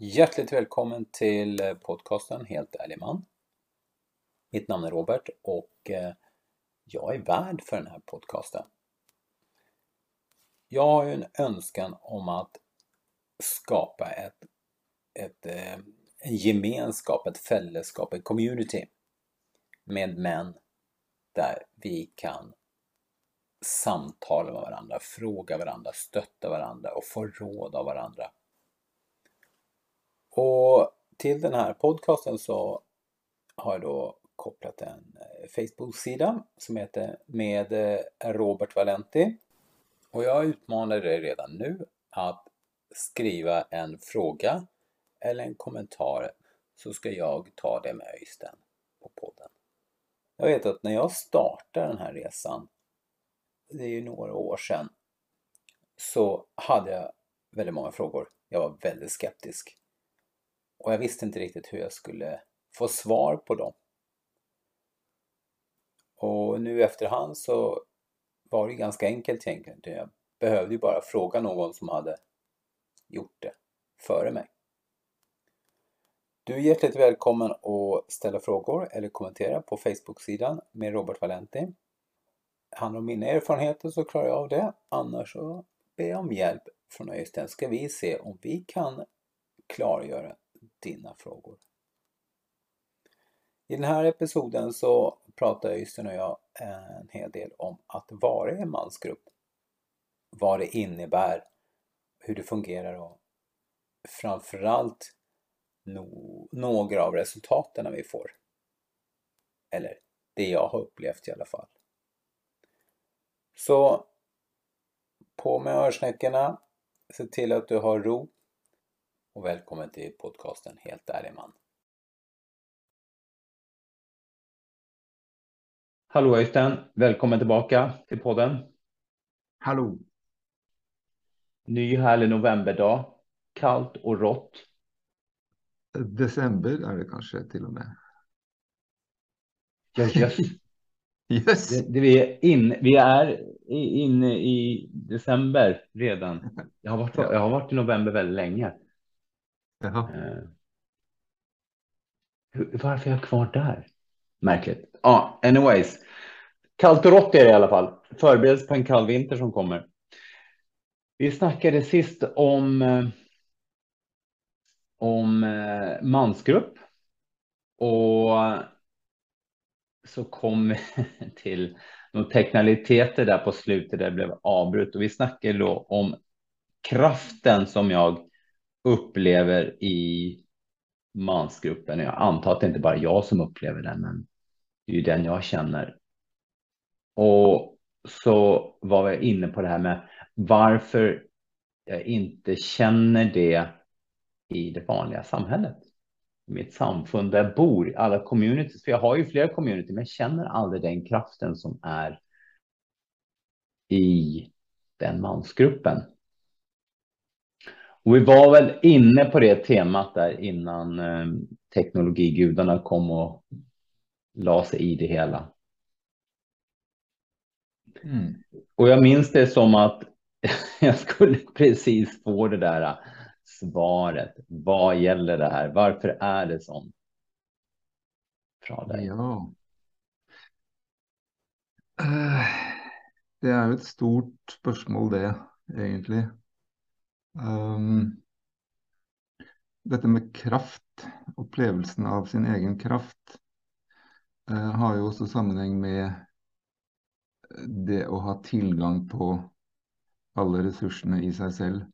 Hjärtligt välkommen till eh, podcasten Helt ärlig man. Mitt namn är Robert och eh, jag är värd för den här podcasten. Jag har ju en önskan om att skapa ett, ett, eh, en gemenskap, ett fällskap, ett community med män där vi kan samtala med varandra, fråga varandra, stötta varandra och få råd av varandra och till den här podcasten så har jag då kopplat en eh, Facebook-sida som heter med eh, Robert Valenti. Och jag utmanar dig redan nu att skriva en fråga eller en kommentar så ska jag ta det med Öystein på podden. Jag vet att när jag startade den här resan, det är ju några år sedan, så hade jag väldigt många frågor. Jag var väldigt skeptisk. Och jag visste inte riktigt hur jag skulle få svar på dem. Och nu efterhand så var det ganska enkelt egentligen. Jag behövde ju bara fråga någon som hade gjort det före mig. Du är hjärtligt välkommen att ställa frågor eller kommentera på Facebook-sidan med Robert Valenti. Handlar om mina erfarenheter så klarar jag av det. Annars så ber jag om hjälp från Öystein. Ska vi se om vi kan klargöra dina frågor. I den här episoden så pratar Öystein och jag en hel del om att vara i en mansgrupp. Vad det innebär, hur det fungerar och framförallt no några av resultaten vi får. Eller det jag har upplevt i alla fall. Så på med örsnäckorna, se till att du har ro och välkommen till podcasten Helt ärlig man. Hallå Öystein, välkommen tillbaka till podden. Hallå. Ny härlig novemberdag, kallt och rått. December är det kanske till och med. Ja, yes. yes. Det, det vi, är in, vi är inne i december redan. Jag har varit, jag har varit i november väldigt länge. Jaha. Eh, varför är jag kvar där? Märkligt. Ja, ah, anyways. Kallt och rått är det i alla fall. Förbereds på en kall vinter som kommer. Vi snackade sist om eh, om eh, mansgrupp och så kom vi till de teknikaliteter där på slutet där det blev avbrut och vi snackade då om kraften som jag upplever i mansgruppen. Jag antar att det inte bara är jag som upplever den, men det är ju den jag känner. Och så var jag inne på det här med varför jag inte känner det i det vanliga samhället. I mitt samfund där jag bor, alla communities, för jag har ju flera community, men jag känner aldrig den kraften som är i den mansgruppen. Och vi var väl inne på det temat där innan eh, teknologigudarna kom och la sig i det hela. Mm. Och jag minns det som att jag skulle precis få det där svaret. Vad gäller det här? Varför är det så? Ja. Eh, det är ett stort spörsmål det egentligen. Um, dette med kraft, opplevelsen av sin egen kraft, uh, har jo også sammenheng med eh, det å ha tilgang på alle ressursene i seg selv.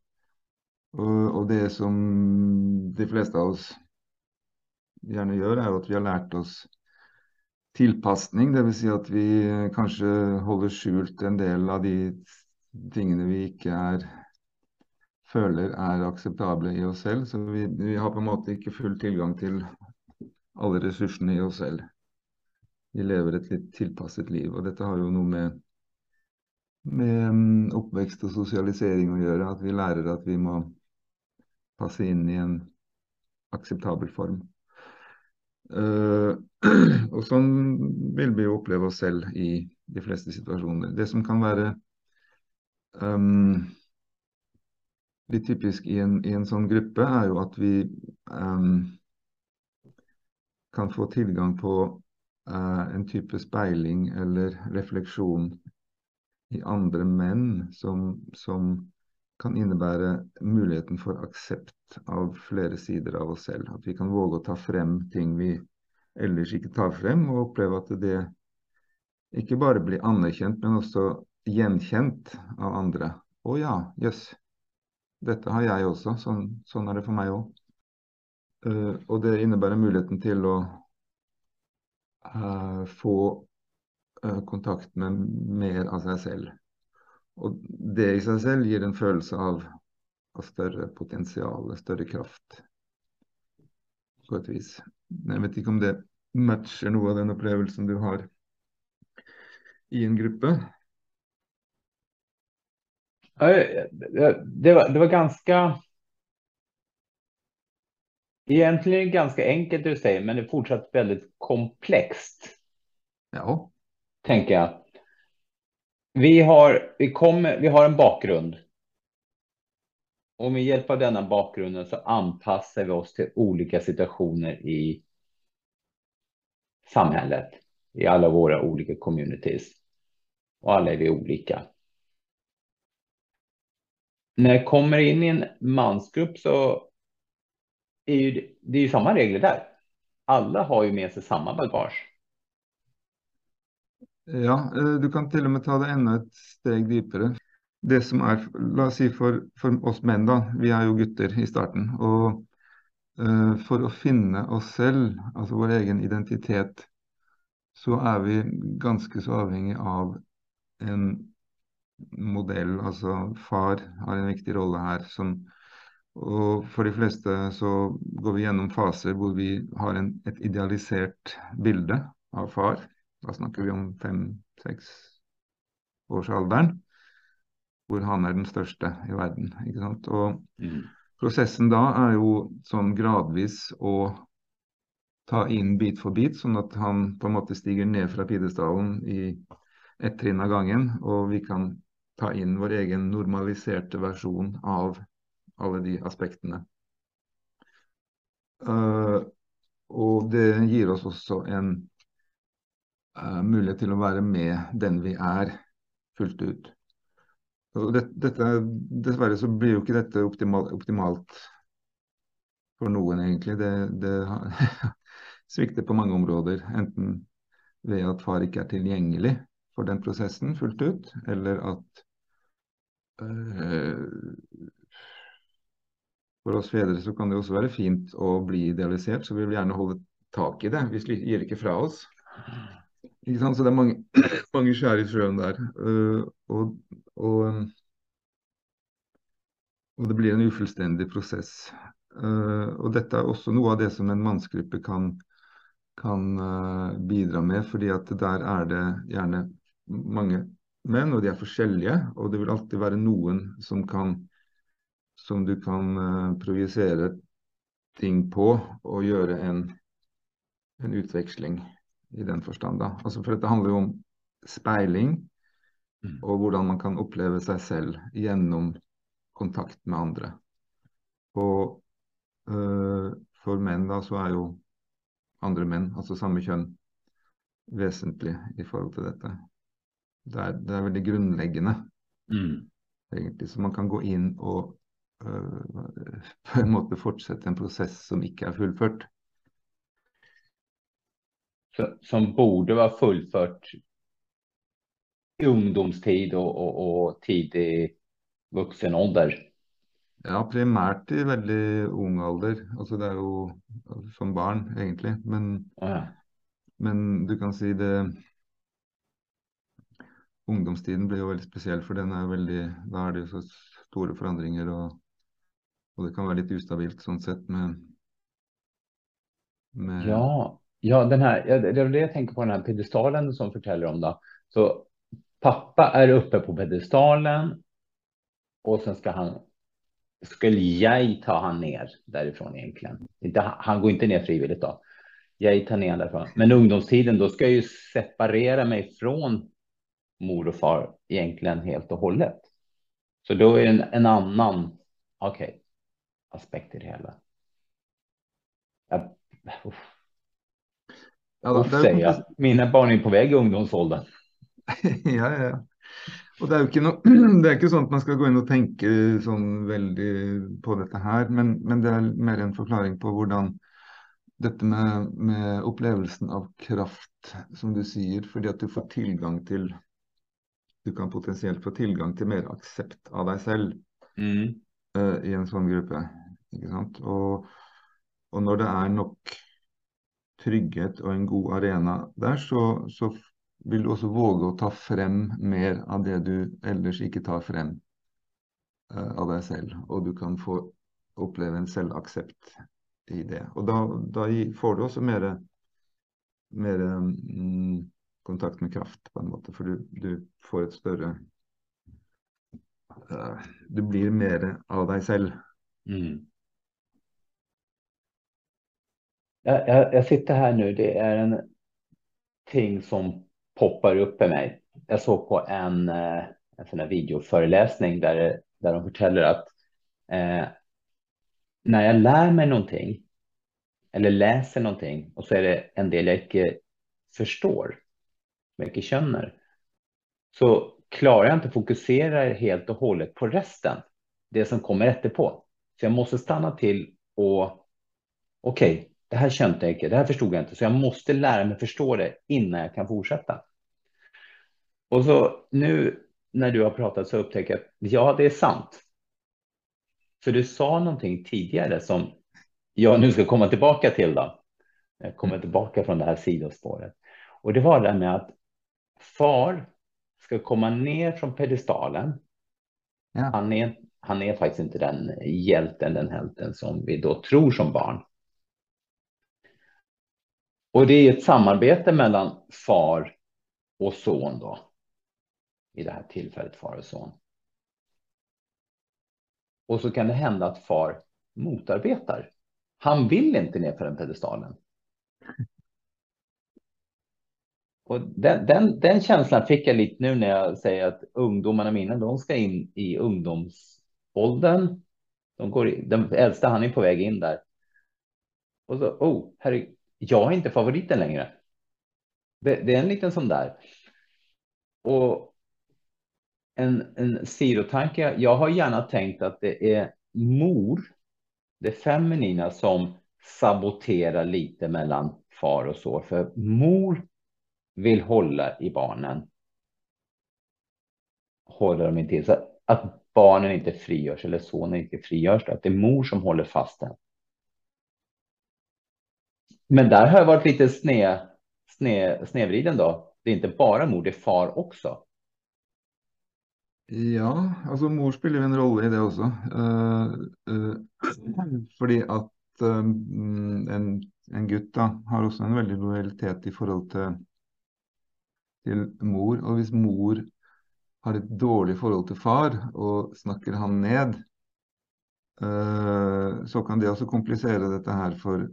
Og, og det som de fleste av oss gjerne gjør, er at vi har lært oss tilpasning. Dvs. Si at vi kanskje holder skjult en del av de tingene vi ikke er føler er akseptable i oss selv. Så vi, vi, har på en måte ikke full tilgang til alle ressursene i oss selv. Vi lever et litt tilpasset liv. Og dette har jo noe med, med mm, oppvekst og sosialisering å gjøre. At vi lærer at vi må passe inn i en akseptabel form. Uh, og sånn vil vi jo oppleve oss selv i de fleste situasjoner. Det som kan være um, mm, blir typisk i en, i en sån grupp är ju att vi um, kan få tillgång på uh, en av spegling eller reflektion i andra män som, som kan innebära möjligheten för accept av flera sidor av oss själva, att vi kan våga ta fram ting vi ellers inte tar fram och uppleva att det inte bara blir anerkänt men också igenkänt av andra. Å ja. Yes. Dette har jeg også. Sånn, sånn er det for meg òg. Uh, eh, og det innebærer muligheten til å uh, få uh, kontakt med mer av seg selv. Og det i seg selv gir en følelse av, av større potensial, større kraft, på et vis. Jeg vet ikke om det matcher noe av den opplevelsen du har i en gruppe. Det var, det var ganska Egentligen ganska enkelt du säger, men det är fortsatt väldigt komplext. Ja. Tänker jag. Vi har, vi kommer, vi har en bakgrund. Och med hjälp av denna bakgrunden så anpassar vi oss till olika situationer i samhället, i alla våra olika communities. Och alla är vi olika. När jag kommer in i en mansgrupp så är ju, det är ju samma regler där. Alla har ju med sig samma bagage. Ja, eh, du kan till och med ta det ännu ett steg djupare. Det som är, låt oss säga för, för oss män då, vi är ju gutter i starten. och eh, för att finna oss själva, alltså vår egen identitet, så är vi ganska så avhängiga av en modell. Altså far har en viktig rolle her. Som, og for de fleste så går vi gjennom faser hvor vi har en, et idealisert bilde av far. Da snakker vi om fem-seks årsalderen, hvor han er den største i verden. ikke sant? Og mm. prosessen da er jo sånn gradvis å ta inn bit for bit, sånn at han på en måte stiger ned fra pidestallen i ett trinn av gangen, og vi kan ta in vår egen normaliserte versjon av alle de aspektene. Uh, og det gir oss også en eh, uh, mulighet til å være med den vi er, fullt ut. Det, dette, dessverre så blir jo ikke dette optimal, optimalt for noen, egentlig. Det, det svikter på mange områder. Enten ved at far ikke er tilgjengelig for den prosessen fullt ut, eller at Eh, for oss fedre så kan det også være fint å bli idealisert, så vi vil gjerne holde tak i det. Vi gir ikke fra oss. Ikke sant? Så det er mange, mange skjær i sjøen der. Eh, og, og, um, og, det blir en ufullstendig prosess. Eh, og dette er også noe av det som en mannsgruppe kan, kan bidra med, fordi at der er det gjerne mange menn, og de er forskjellige. Og det vil alltid være noen som kan som du kan projisere ting på og gjøre en, en utveksling i den forstand. da. Altså for dette handler jo om speiling mm. og hvordan man kan oppleve seg selv gjennom kontakt med andre. Og øh, for menn da så er jo andre menn, altså samme kjønn, vesentlig i forhold til dette. Det er, det er veldig grunnleggende, mm. egentlig. Så man kan gå inn og øh, på en måte fortsette en prosess som ikke er fullført som borde vara fullfört i ungdomstid och, och, och tidig vuxen ålder. Ja, primärt i veldig ung alder. Altså det er jo som barn, egentlig. Men, ja. men du kan si det Ungdomstiden blir jo veldig spesiell, for den er veldig, da er det jo så store forandringer. Og, og det kan være litt ustabilt sånn sett med, med Ja, Ja, den här, det är det jag tänker på den här pedestalen som förtäller om då. Så pappa är uppe på pedestalen och sen ska han, skulle jag ta han ner därifrån egentligen. Han går inte ner frivilligt då. Jag tar ner därifrån. Men ungdomstiden, då ska jag ju separera mig från mor och far egentligen helt och hållet. Så då är det en, en annan okay. aspekter i det hela. Jag, ja, uff, säger jag. Mina barn är på väg i ungdomsåldern. ja, ja. Og det er jo ikke noe, det er ikke sånn at man skal gå inn og tenke sånn veldig på dette her, men, men det er mer en forklaring på hvordan dette med, med, opplevelsen av kraft, som du sier, fordi at du får tilgang til Du kan potensielt få tilgang til mer aksept av deg selv mm. uh, i en sånn gruppe. Ikke sant? Og, og, når det er nok trygghet og en god arena der, så, så vil du også våge å ta frem mer av det du ellers ikke tar frem uh, av deg selv. Og du kan få oppleve en selvaksept i det. Og da, da får du også mer, mer mm, kontakt med kraft, på en måte. For du, du får et større uh, Du blir mer av deg selv. Mm. Jag, jag, jag, sitter här nu, det är en ting som poppar upp i mig. Jag såg på en, eh, en sån här videoföreläsning där, där de förtäller att eh, när jag lär mig någonting eller läser någonting och så är det en del jag inte förstår, mycket känner, så klarar jag inte att fokusera helt och hållet på resten, det som kommer efterpå. Så jag måste stanna till och okej, okay, det här kände jag inte, det här förstod jag inte, så jag måste lära mig förstå det innan jag kan fortsätta. Och så nu när du har pratat så upptäcker jag att ja, det är sant. För du sa någonting tidigare som jag nu ska komma tillbaka till då. Jag kommer tillbaka från det här sidospåret. Och det var det med att far ska komma ner från pedestalen. Ja. Han, är, han är faktiskt inte den hjälten, den helten som vi då tror som barn. Och det är ett samarbete mellan far och son då. I det här tillfället far och son. Och så kan det hända att far motarbetar. Han vill inte ner för den pedestalen. Och den, den, den, känslan fick jag lite nu när jag säger att ungdomarna mina, de ska in i ungdomsåldern. De går, den äldsta han är på väg in där. Och så, oh, herre, jag är inte favoriten längre. Det, det, är en liten sån där. Och en, en sidotanke. Jag har gärna tänkt att det är mor, det feminina som saboterar lite mellan far och så. För mor vill hålla i barnen. Håller dem inte Så att barnen inte frigörs eller sonen inte frigörs. Att det är mor som håller fast den. Men där har jag varit lite sned, sned, snedvriden då. Det är inte bara mor, det är far också. Ja, alltså mor spiller en rolle i det också. Eh, eh, uh, uh, fordi at uh, eh, mm, en, en, gutt da har også en veldig lojalitet i forhold til, til mor. Og hvis mor har et dårlig forhold til far og snakker han ned, eh, så kan det også komplisere dette her for,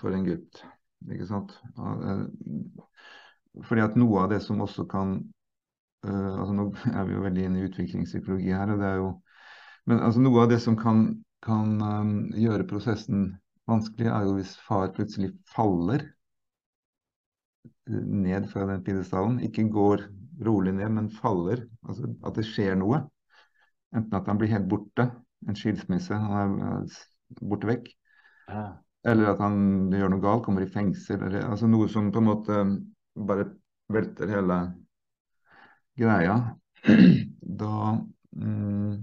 for en gutt. Ikke sant? Eh, fordi at noe av det som også kan eh, altså Nå er vi jo veldig inne i utviklingspsykologi her. og det er jo, Men altså noe av det som kan, kan um, gjøre prosessen vanskelig, er jo hvis far plutselig faller ned fra den pidestallen. Ikke går rolig ned, men faller. Altså at det skjer noe. Enten at han blir helt borte, en skilsmisse, han er borte vekk. Ja. Eller at han gjør noe galt, kommer i fengsel. Eller, altså noe som på en måte bare velter hele greia, da mm,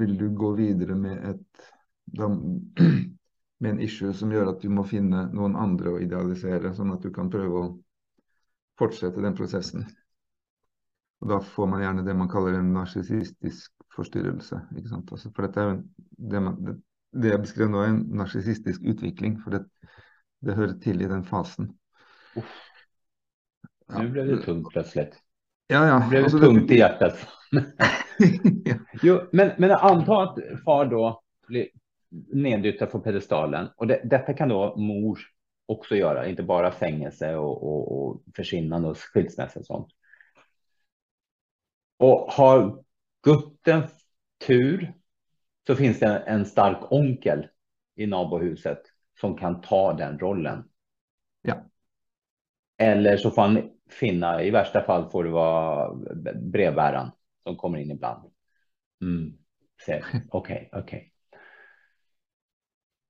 vil du gå videre med et da, med en issue som gjør at du må finne noen andre å idealisere, sånn at du kan prøve å fortsette den prosessen. Og Da får man gjerne det man kaller en narsissistisk forstyrrelse. ikke sant? Altså, for dette er jo det, man, det, det jeg beskrev nå, er en narsissistisk utvikling. For det, det hører til i den fasen. Uff. Nu blev det tungt plötsligt. Ja, ja. Det blev alltså, tungt i hjärtat. ja. jo, men, men anta att far då blir neddyttad från pedestalen och det, detta kan då mor också göra, inte bara fängelse och, och, och försvinnande och skilsmässa och sånt. Och har gutten tur så finns det en stark onkel i nabohuset som kan ta den rollen. Ja. Eller så får han finna, i värsta fall får det vara brevbäraren som kommer in ibland. Mm. Okej, okej. Okay, okay.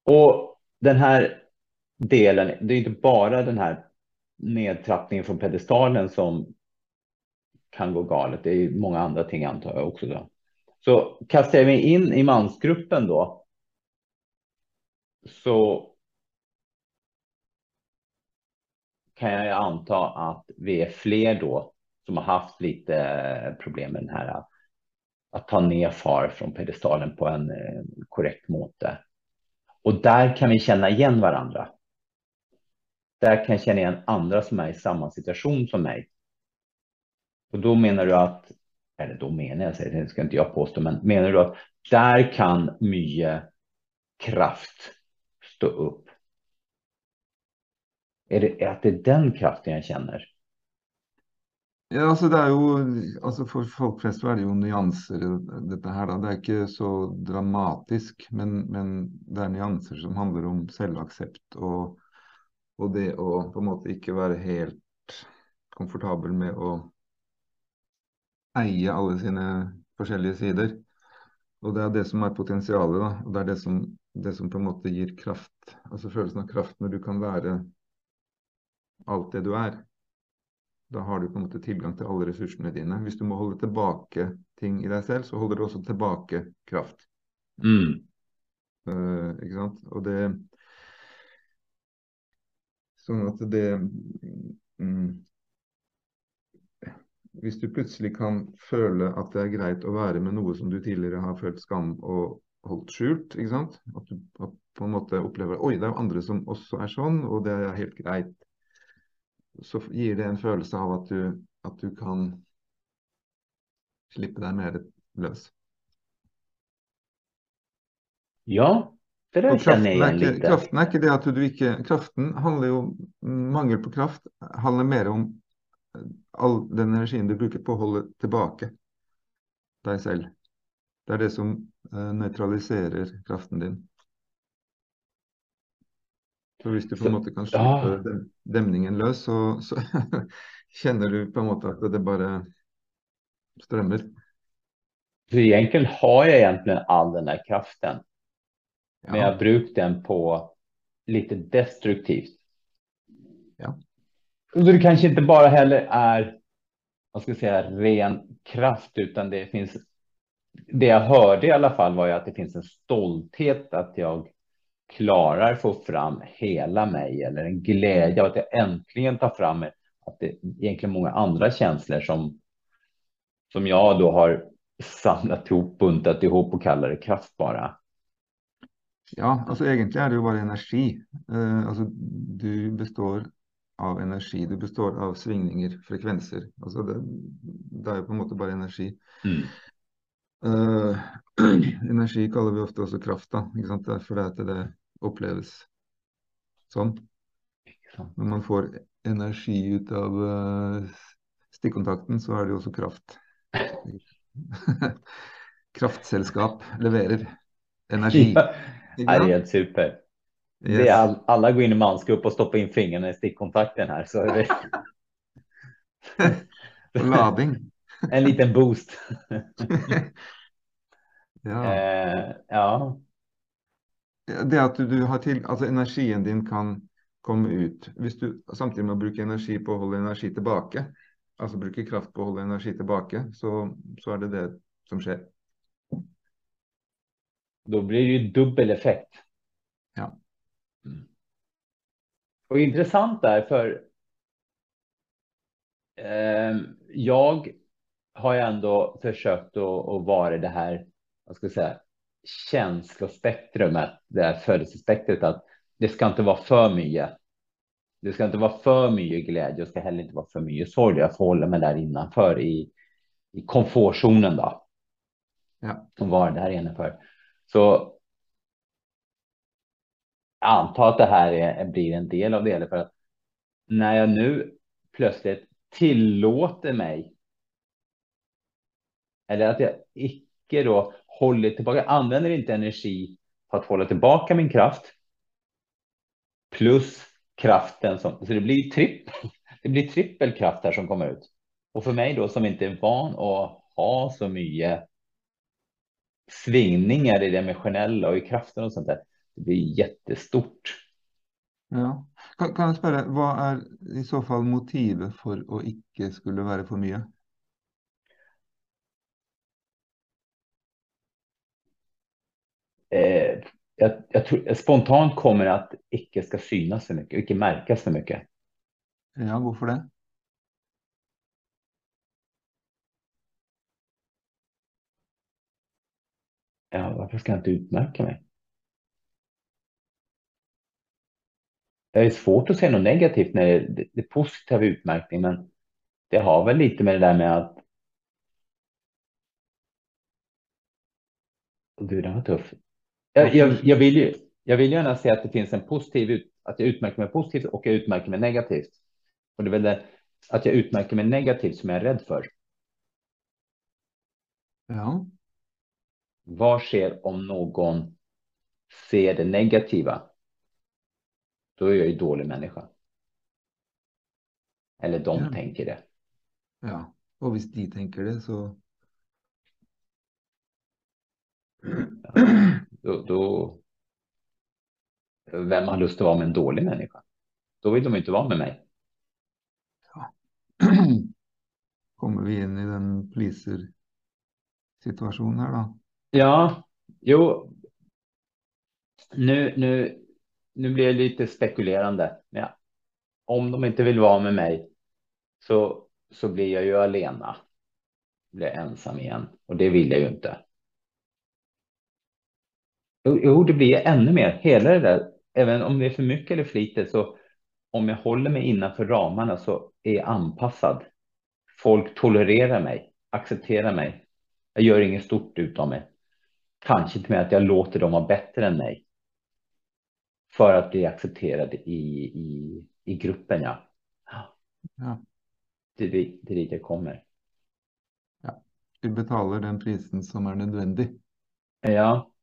Och den här delen, det är inte bara den här nedtrappningen från pedestalen som kan gå galet. Det är många andra ting antar jag också. Då. Så kastar jag mig in i mansgruppen då. Så kan jag anta att vi är fler då som har haft lite problem med den här att ta ner far från pedestalen på en eh, korrekt måte. Och där kan vi känna igen varandra. Där kan jag känna igen andra som är i samma situation som mig. Och då menar du att, eller då menar jag, det ska inte jag påstå, men menar du att där kan mycket kraft stå upp? Är det att det är den kraften jag känner? Ja, altså det er jo, altså For folk flest så er det jo nyanser i dette her. da. Det er ikke så dramatisk, men, men det er nyanser som handler om selvaksept og, og det å på en måte ikke være helt komfortabel med å eie alle sine forskjellige sider. Og det er det som er potensialet, da. Og det er det som, det som på en måte gir kraft. Altså følelsen av kraft når du kan være alt det du er. Da har du på en måte tilgang til alle ressursene dine. Hvis du må holde tilbake ting i deg selv, så holder du også tilbake kraft. Mm. Uh, ikke sant? Og det Sånn at det mm, Hvis du plutselig kan føle at det er greit å være med noe som du tidligere har følt skam og holdt skjult, ikke sant? At du at på en måte opplever Oi, det er andre som også er sånn, og det er helt greit så gir det en følelse av at du, at du kan slippe deg mer løs. Ja, det der kjenner jeg igjen litt. Kraften ikke det at du ikke Kraften handler jo Mangel på kraft handler mer om eh, all den energien du bruker på å holde tilbake deg selv. Det er det som uh, nøytraliserer kraften din. Så hvis du på en måte kan slippe ja. demningen løs, så, så kjenner du på en måte at det bare strømmer. Så egentligen har jag egentligen all den där kraften. Ja. Men jag brukar den på lite destruktivt. Ja. Så det kanske inte bara heller är, vad ska jag säga, ren kraft, utan det finns, det jag hörde i alla fall var ju att det finns en stolthet att jag klarar få fram hela mig eller en glädje av att jag äntligen tar fram att det är egentligen många andra känslor som som jag då har samlat ihop, buntat ihop och kallar det kraft bara. Ja, alltså egentligen är det ju bara energi. Eh, alltså, du består av energi, du består av svingningar, frekvenser. Alltså det, det är på något sätt bara energi. Mm. Uh, energi kaller vi ofte også kraft, da. Ikke sant? Det er fordi at det oppleves sånn. Når man får energi ut av uh, stikkontakten, så er det jo også kraft. Kraftselskap leverer energi. Ja, det är helt super. Yes. Det är all, alla går in i mansgrupp och stoppar in fingrarna i stickkontakten här. Så är det... Lading. en liten boost. ja. Eh, ja. Det at du, har til, altså energien din kan komme ut. Hvis du samtidig må bruke energi på å holde energi tilbake, altså bruke kraft på å holde energi tilbake, så, så er det det som skjer. Då blir det ju dubbel effekt. Ja. Mm. Och intressant där för eh, jag har jag ändå försökt att, att vara det här, vad ska jag säga, känslospektrumet, det här födelsespektret, att det ska inte vara för mycket. Det ska inte vara för mycket glädje och ska heller inte vara för mycket sorg. Jag får hålla mig där innanför i, i komfortzonen då. Ja. Och vara där innanför. Så jag antar att det här är, blir en del av det. För att när jag nu plötsligt tillåter mig eller att jag icke då håller tillbaka, använder inte energi för att hålla tillbaka min kraft. Plus kraften som, så det blir trippel, det blir trippelkraft här som kommer ut. Och för mig då som inte är van att ha så mycket svingningar i det emotionella och i kraften och sånt där. Det blir jättestort. Ja. Kan, kan jag spørre, vad är i så fall motivet för att inte skulle vara för mycket? Eh, jag, jag tror, spontant kommer att icke ska synas för mycket, icke märkas för mycket. Ja, varför det? Ja, varför ska jag inte utmärka mig? Det är svårt att se något negativt när det är det positiva utmärkning, men det har väl lite med det där med att. Du, den var tuff. Jag, jag, jag, vill ju, jag vill gärna se att det finns en positiv, att jag utmärker mig positivt och jag utmärker mig negativt. Och det är väl det, att jag utmärker mig negativt som jag är rädd för. Ja. Vad sker om någon ser det negativa? Då är jag ju dålig människa. Eller de Ja. tänker det. Ja, och om de tänker det så... Då, då, vem har lust att vara med en dålig människa? Då vill de inte vara med mig. Kommer vi in i den pleaser-situationen här då? Ja, jo. Nu, nu, nu blir det lite spekulerande. Ja, om de inte vill vara med mig så, så blir jag ju alena. Blir ensam igen och det vill jag ju inte. Jo, det blir ännu mer. Hela det där, även om det är för mycket eller för lite, så om jag håller mig innanför ramarna så är jag anpassad. Folk tolererar mig, accepterar mig. Jag gör inget stort utav mig. Kanske till och med att jag låter dem vara bättre än mig. För att bli accepterad i, i, i gruppen, ja. Ja. Det, det är dit jag kommer. Du betalar den prisen som är nödvändig. Ja.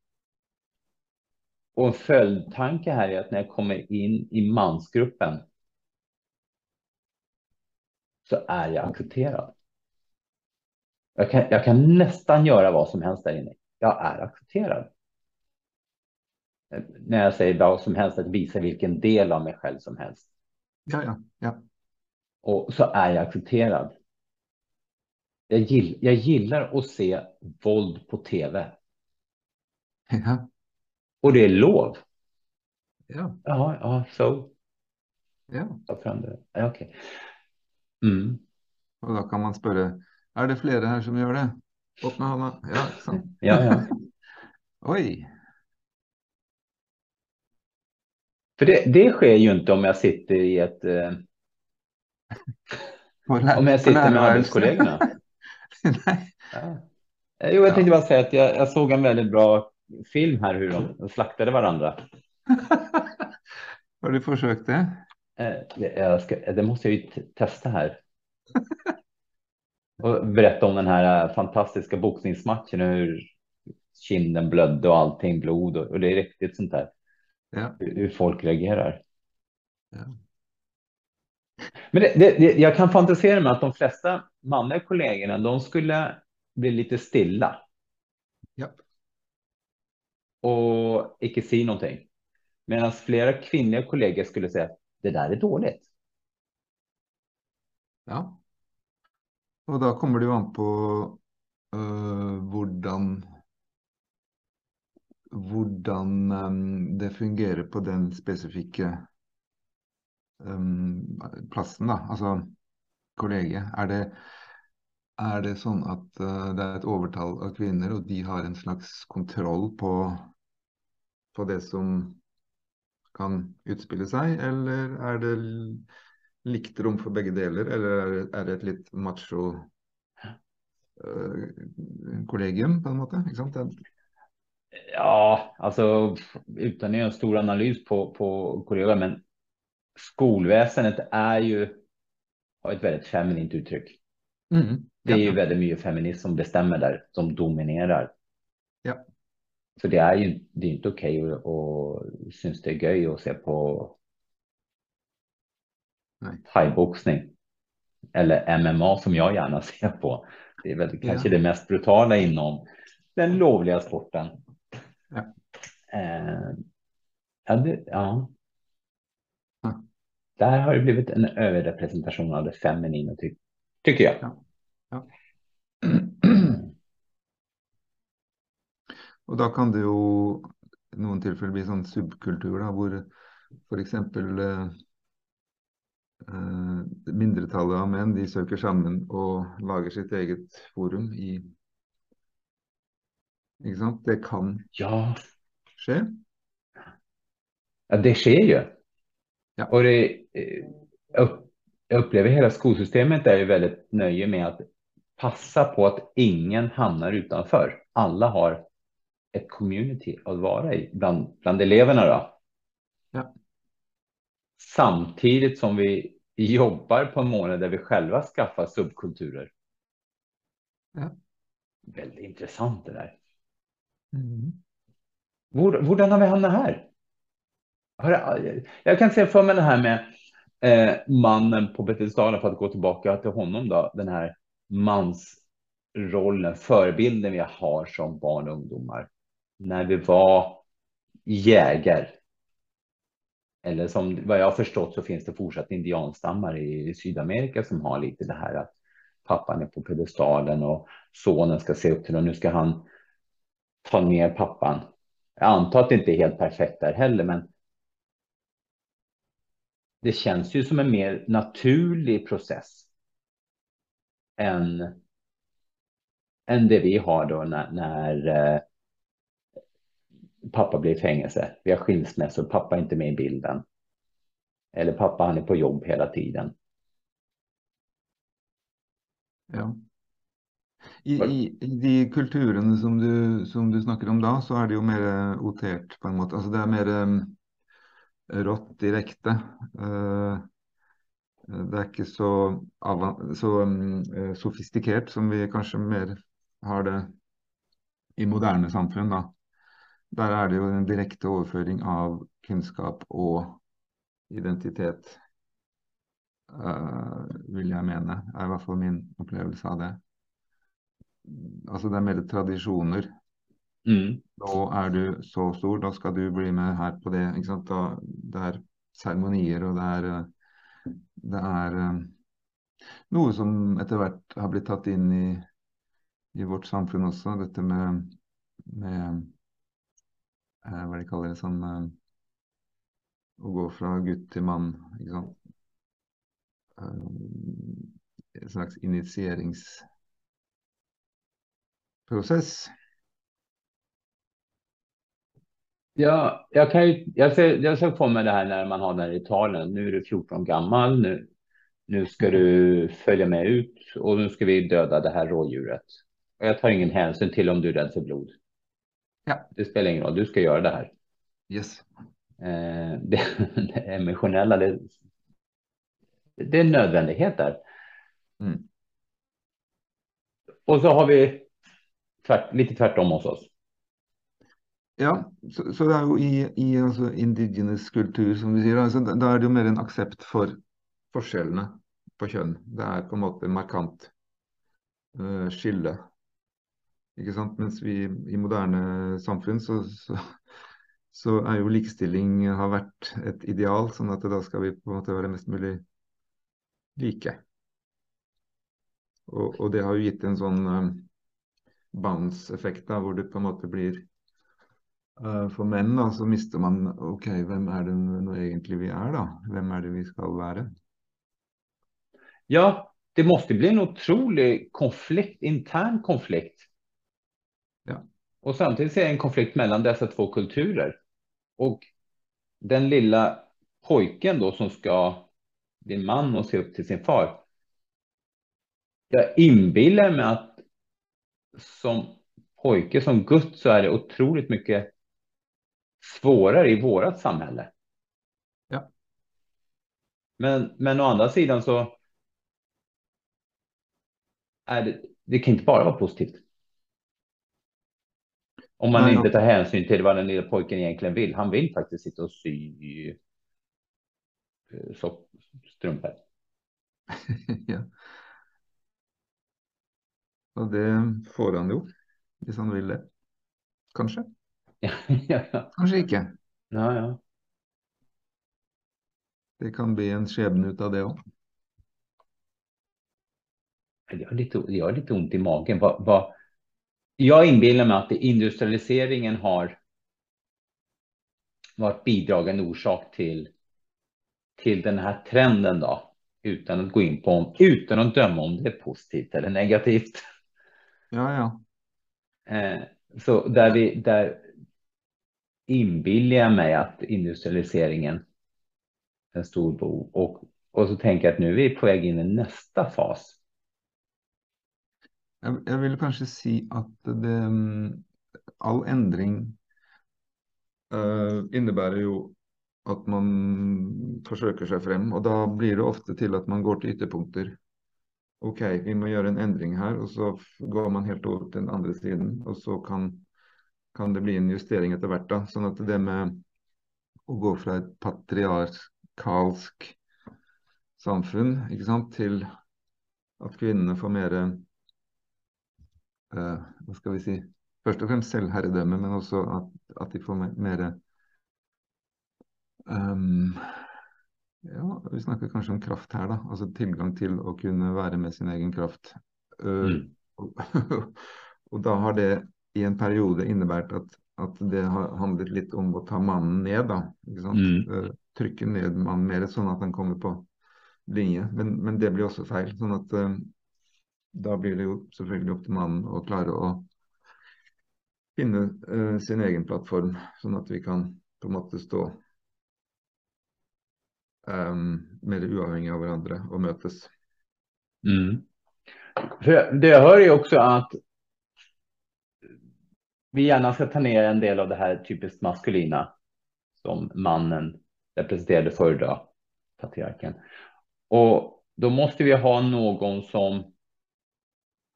Och en följdtanke här är att när jag kommer in i mansgruppen så är jag accepterad. Jag kan, jag kan nästan göra vad som helst där inne. Jag är accepterad. När jag säger vad som helst, att visa vilken del av mig själv som helst. Ja, ja, ja. Och så är jag accepterad. Jag, gill, jag gillar att se våld på tv. Ja, Och det är lov. ja, Ja, ja, så. ja. Ta fram det. Ja, okej. Mm. Och då kan man spørre, är det flera här som gör det? Upp med handen. Ja, sant? Ja, ja. Oj, För det, det sker ju inte om jag sitter i ett... Eh, om jag sitter med arbetskollegorna. Nej. Ja. Jo, jag tänkte bara säga att jag, jag såg en väldigt bra film här hur de slaktade varandra. Har du försökt det? Eh, det- Jag ska, det måste jag ju testa här. Och berätta om den här eh, fantastiska boxningsmatchen och hur kinden blödde och allting blod och, och det är riktigt sånt där. Ja. Hur, hur folk reagerar. Ja. Men det, det, det, jag kan fantisera mig att de flesta manliga kollegorna, de skulle bli lite stilla Ja och icke säger någonting. Medan flera kvinnliga kollegor skulle säga att det där är dåligt. Ja. Och då kommer det ju an på hur hvordan hvordan ehm, det fungerar på den specifika um, ehm, platsen, da. Altså kollegiet. Er det, är det så att uh, eh, det är ett overtall av kvinnor och de har en slags kontroll på, på det som kan utspille seg, eller er det likt rom for begge deler, eller er det, er det et litt macho øh, kollegium, på sant? Det, Ja, alltså utan att göra en stor analys på, på kollegor, men skolväsendet är ju har ett väldigt feminint uttryck. Mhm. Det är Ja, ju väldigt mycket feminism som bestämmer där, som dominerar. Ja. Så det är ju det är inte okej okay och, och syns det är göj att se på thaiboxning eller MMA som jag gärna ser på. Det är väl kanske det mest brutala inom den lovliga sporten. Ja. Eh, ja, det, ja. Där har det blivit en överrepresentation av det feminina, ty tycker jag. Ja. Och då kan det ju noen tilfeller bli sånn subkultur, da, hvor f.eks. Eh, eh, mindretallet av menn de søker sammen og lager sitt eget forum i Ikke sant? Det kan ja. skje. Ja, det sker ju. Ja. Och det, eh, jag upplever hela skolsystemet är ju väldigt nöje med att passa på att ingen hamnar utanför. Alla har ett community att vara i bland, bland eleverna. Då. Ja. Samtidigt som vi jobbar på en månad där vi själva skaffar subkulturer. Ja. Väldigt intressant det där. Mm. Hur, har vi hamnat här? Jag kan se för mig det här med eh, mannen på Betesdalen för att gå tillbaka till honom då. Den här mansrollen, förebilden vi har som barn och ungdomar. När vi var jägare. Eller som vad jag har förstått så finns det fortsatt indianstammar i Sydamerika som har lite det här att pappan är på pedestalen och sonen ska se upp till och nu ska han ta ner pappan. Jag antar att det inte är helt perfekt där heller, men det känns ju som en mer naturlig process än, än det vi har då när, när eh, pappa blir i fängelse. Vi har skilsmässor, pappa är inte med i bilden. Eller pappa han är på jobb hela tiden. Ja. I, i, I, de kulturene som du, som du, snakker om da, så er det jo mer otert, på en måte. Altså det er mer um, rått, direkte. Uh, det er ikke så, så um, sofistikert som vi kanskje mer har det i moderne samfunn. da. Der er det jo en direkte overføring av kunnskap og identitet, uh, vil jeg mene. er i hvert fall min opplevelse av det. Altså det er mer tradisjoner. Mm. Nå er du så stor, da skal du bli med her på det. ikke sant? Da, det er seremonier, og det er, det er eh, noe som etter hvert har blitt tatt inn i, i vårt samfunn også. Dette med, med eh, hva de kaller det sånn eh, Å gå fra gutt til mann. ikke liksom. eh, sant? En slags initieringsprosess. Ja, jag, kan ju, jag, ser, jag ser på mig det här när man har den här ritualen. Nu är du 14 gammal. Nu, nu ska du följa med ut och nu ska vi döda det här rådjuret. Och jag tar ingen hänsyn till om du är rädd för blod. Ja. Det spelar ingen roll. Du ska göra det här. Yes. Eh, det, det emotionella, det, det är en nödvändighet där. Mm. Och så har vi tvärt, lite tvärtom hos oss. Ja, så, så det er jo i, i altså indigenous kultur, som du sier, altså, da er det jo mer en aksept for forskjellene på kjønn. Det er på en måte markant uh, skille. Ikke sant? Mens vi i moderne samfunn så, så, så, er jo likestilling har vært et ideal, sånn at da skal vi på en måte være mest mulig like. Og, og det har jo gitt en sånn eh, uh, bounce-effekt, hvor det på en måte blir uh, For menn da, så mister man OK, hvem er det nå egentlig vi er, da? Hvem er det vi skal være? Ja, det måste bli en otrolig konflikt, intern konflikt. Ja. Och samtidigt ser jag en konflikt mellan dessa två kulturer. Och den lilla pojken då som ska bli man och se upp till sin far. Jag inbillar mig att som pojke, som Guds, så är det otroligt mycket svårare i vårat samhälle. Ja. Men, men å andra sidan så är det, det kan inte bara vara positivt. Om man Nej, inte tar hänsyn till vad den lilla pojken egentligen vill. Han vill faktiskt sitta och sy eh, så, strumpor. ja. Og det får han jo, hvis han vil det. Kanskje. ja. Kanskje ikke. ja, ja. Det kan bli en skjebne ut av det òg. Jag har lite, jag har lite ont i magen. Vad, vad, jag inbillar mig att industrialiseringen har varit bidragande orsak till, till den här trenden då. Utan att gå in på, utan att döma om det är positivt eller negativt. Ja, ja. Eh, så där vi, där inbillar jag mig att industrialiseringen är en stor bov. Och, och så tänker jag att nu är vi på väg in i nästa fas. Jeg, jeg vil kanskje si at det, mm, all endring uh, eh, innebærer jo at man forsøker seg frem, og da blir det ofte til at man går til ytterpunkter. OK, vi må gjøre en endring her, og så går man helt over til den andre siden, og så kan, kan det bli en justering etter hvert. da. Sånn at det med å gå fra et patriarkalsk samfunn ikke sant, til at kvinnene får mer eh, hva skal vi si, først og fremst selvherredømme, men også at, at de får me- mer ehm, Ja, vi snakker kanskje om kraft her, da. Altså tilgang til å kunne være med sin egen kraft. Mm. og, og da har det i en periode innebært at, at det har handlet litt om å ta mannen ned, da. Ikke sant? Mm. Eh, trykke ned mannen mer, sånn at han kommer på linje. Men, men det blir også feil. sånn at eh, da blir det jo selvfølgelig opp til mannen å klare å finne eh, sin egen plattform, sånn at vi kan på en måte stå um, mer uavhengig av hverandre og møtes. Mm. Det jag hör är också att vi gärna ska ta ner en del av det här typiskt maskulina som mannen representerade förr då, patriarken. Och då måste vi ha någon som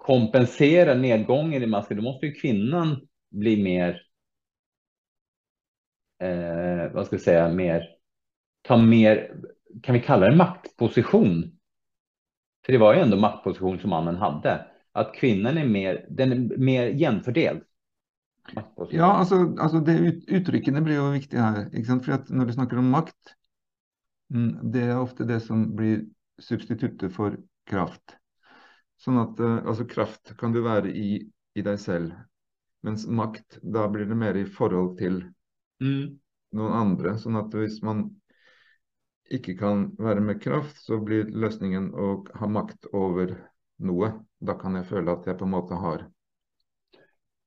kompensera nedgången i masken, Då måste ju kvinnan bli mer, eh, vad ska jag säga, mer, ta mer, kan vi kalla det maktposition? För det var ju ändå maktposition som mannen hade. Att kvinnan är mer, den är mer jämfördelad. Ja, alltså, alltså det ut, blir ju viktiga här, ikke för att när du snackar om makt, mm, det är ofta det som blir substitutet för kraft. Sånn at eh, altså kraft kan du være i, i deg selv, mens makt, da blir det mer i forhold til Mm. noen andre. Sånn at hvis man ikke kan være med kraft, så blir løsningen å ha makt over noe. Da kan jeg føle at jeg på en måte har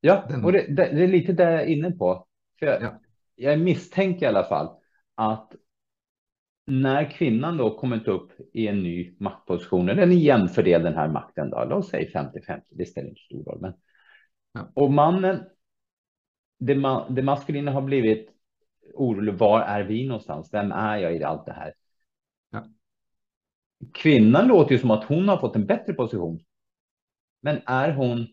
Ja, och det, det, det är lite det jag är inne på. För jag, Ja. jag misstänker i alla fall att när kvinnan då kommit upp i en ny maktposition, eller en jämfördel den här makten då, låt säga 50-50, det spelar inte stor roll, men Ja. och mannen, det, ma, det maskulina har blivit orolig, var är vi någonstans? Vem är jag i allt det här? Ja. Kvinnan låter ju som att hon har fått en bättre position. Men är hon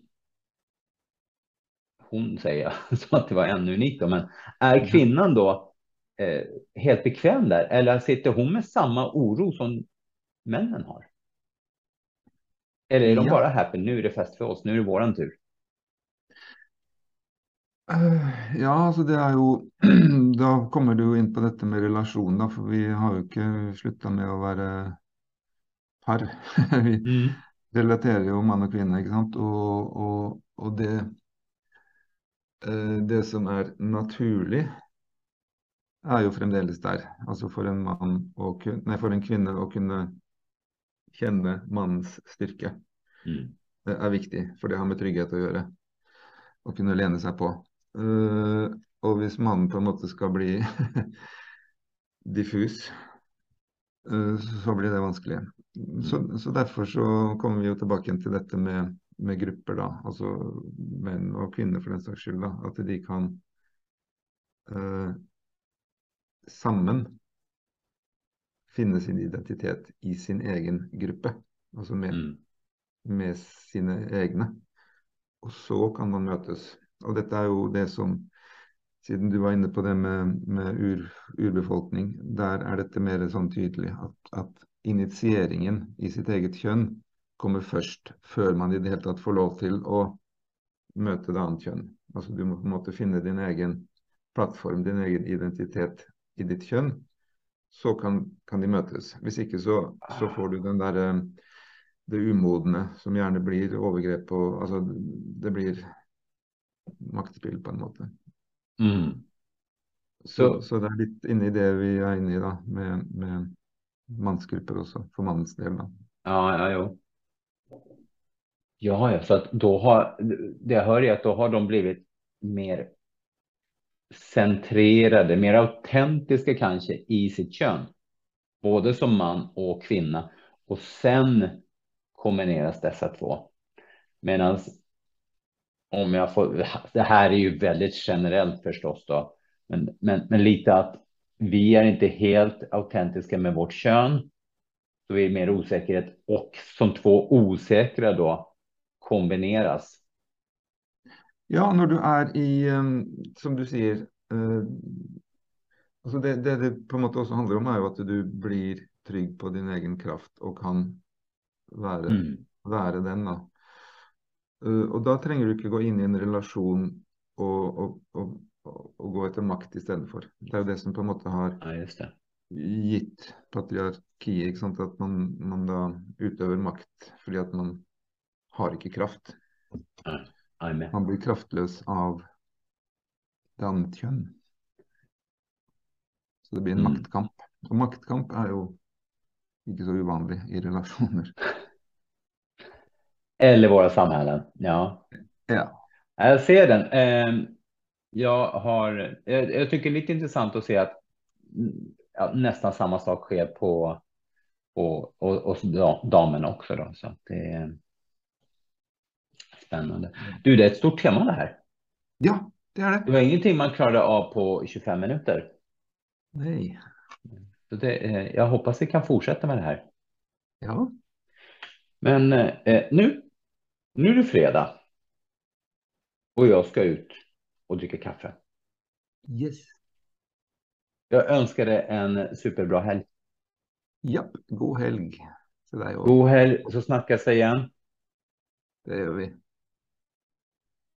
hon säger jag, som att det var ännu unikt då, men är Ja. kvinnan då helt bekväm där? Eller sitter hon med samma oro som männen har? Eller är de Ja. bara happy, nu är det fest för oss, nu är det våran tur? Eh, Ja, altså det er jo Da kommer du jo inn på dette med relasjon, da, for vi har jo ikke slutta med å være par. Vi relaterer jo mann og kvinne, ikke sant. Og, og, og det eh, Det som er naturlig, er jo fremdeles der. Altså for en mann å kun, nei, for en kvinne å kunne kjenne mannens styrke. Mm. Det er viktig, for det har med trygghet å gjøre. Å kunne lene seg på. Eh, og hvis mannen på en måte skal bli diffus, eh, så blir det vanskelig. Så, så derfor så kommer vi jo tilbake igjen til dette med, med grupper, da. Altså menn og kvinner for den saks skyld. da, At de kan eh, sammen finne sin identitet i sin egen gruppe. Altså med Mm. med sine egne. Og så kan man møtes Och detta är ju det som, siden du var inne på det med, med ur, urbefolkning, där är det mer sån tydligt att, att initieringen i sitt eget kön kommer först, för man i det hela taget får lov till att möta det andra kön. Alltså du måste finna din egen plattform, din egen identitet i ditt kön. Så kan, kan de mötas. Hvis inte så, så får du den där eh, det umodne som gärna blir övergrepp och alltså det blir maktspel på en måte. Mm. Så, så, det är lite inne i det vi är inne i då med, med mansgrupper också för mannens del. Då. Ja, ja, jo. Ja, ja, så att då har det jag hör är att då har de blivit mer centrerade, mer autentiska kanske i sitt kön, både som man och kvinna. Och sen kombineras dessa två. Medan om jag får, det här är ju väldigt generellt förstås då, men, men, men lite att vi är inte helt autentiska med vårt kön. Så vi är mer osäkerhet och som två osäkra då kombineras. Ja, när du är i, ehm, som du säger, eh, alltså det, det det på något sätt också handlar om är ju att du blir trygg på din egen kraft och kan vara, mm. vara den. Då. Uh, och då tränger du inte gå in i en relation och, och, och, och gå efter makt istället för. Det är det som på något sätt har ja, just det. gitt patriarki, att man, man då utövar makt för att man har inte kraft. Ja, man blir kraftlös av andra kön. Så det blir en mm. maktkamp. Och maktkamp är ju inte så ovanlig i relationer. Eller våra samhällen, ja. Ja. Jag ser den. Ehm, jag har, jag tycker det är lite intressant att se att nästan samma sak sker på, på och, och damen också då. Så det spännande. Du, det är ett stort tema det här. Ja, det är det. Det var ingenting man klarade av på 25 minuter. Nej. Så det, jag hoppas vi kan fortsätta med det här. Ja. Men eh, nu, nu är det fredag. Och jag ska ut och dricka kaffe. Yes. Jag önskar dig en superbra helg. Japp, god helg. God helg, så snackas vi igen. Det gör vi.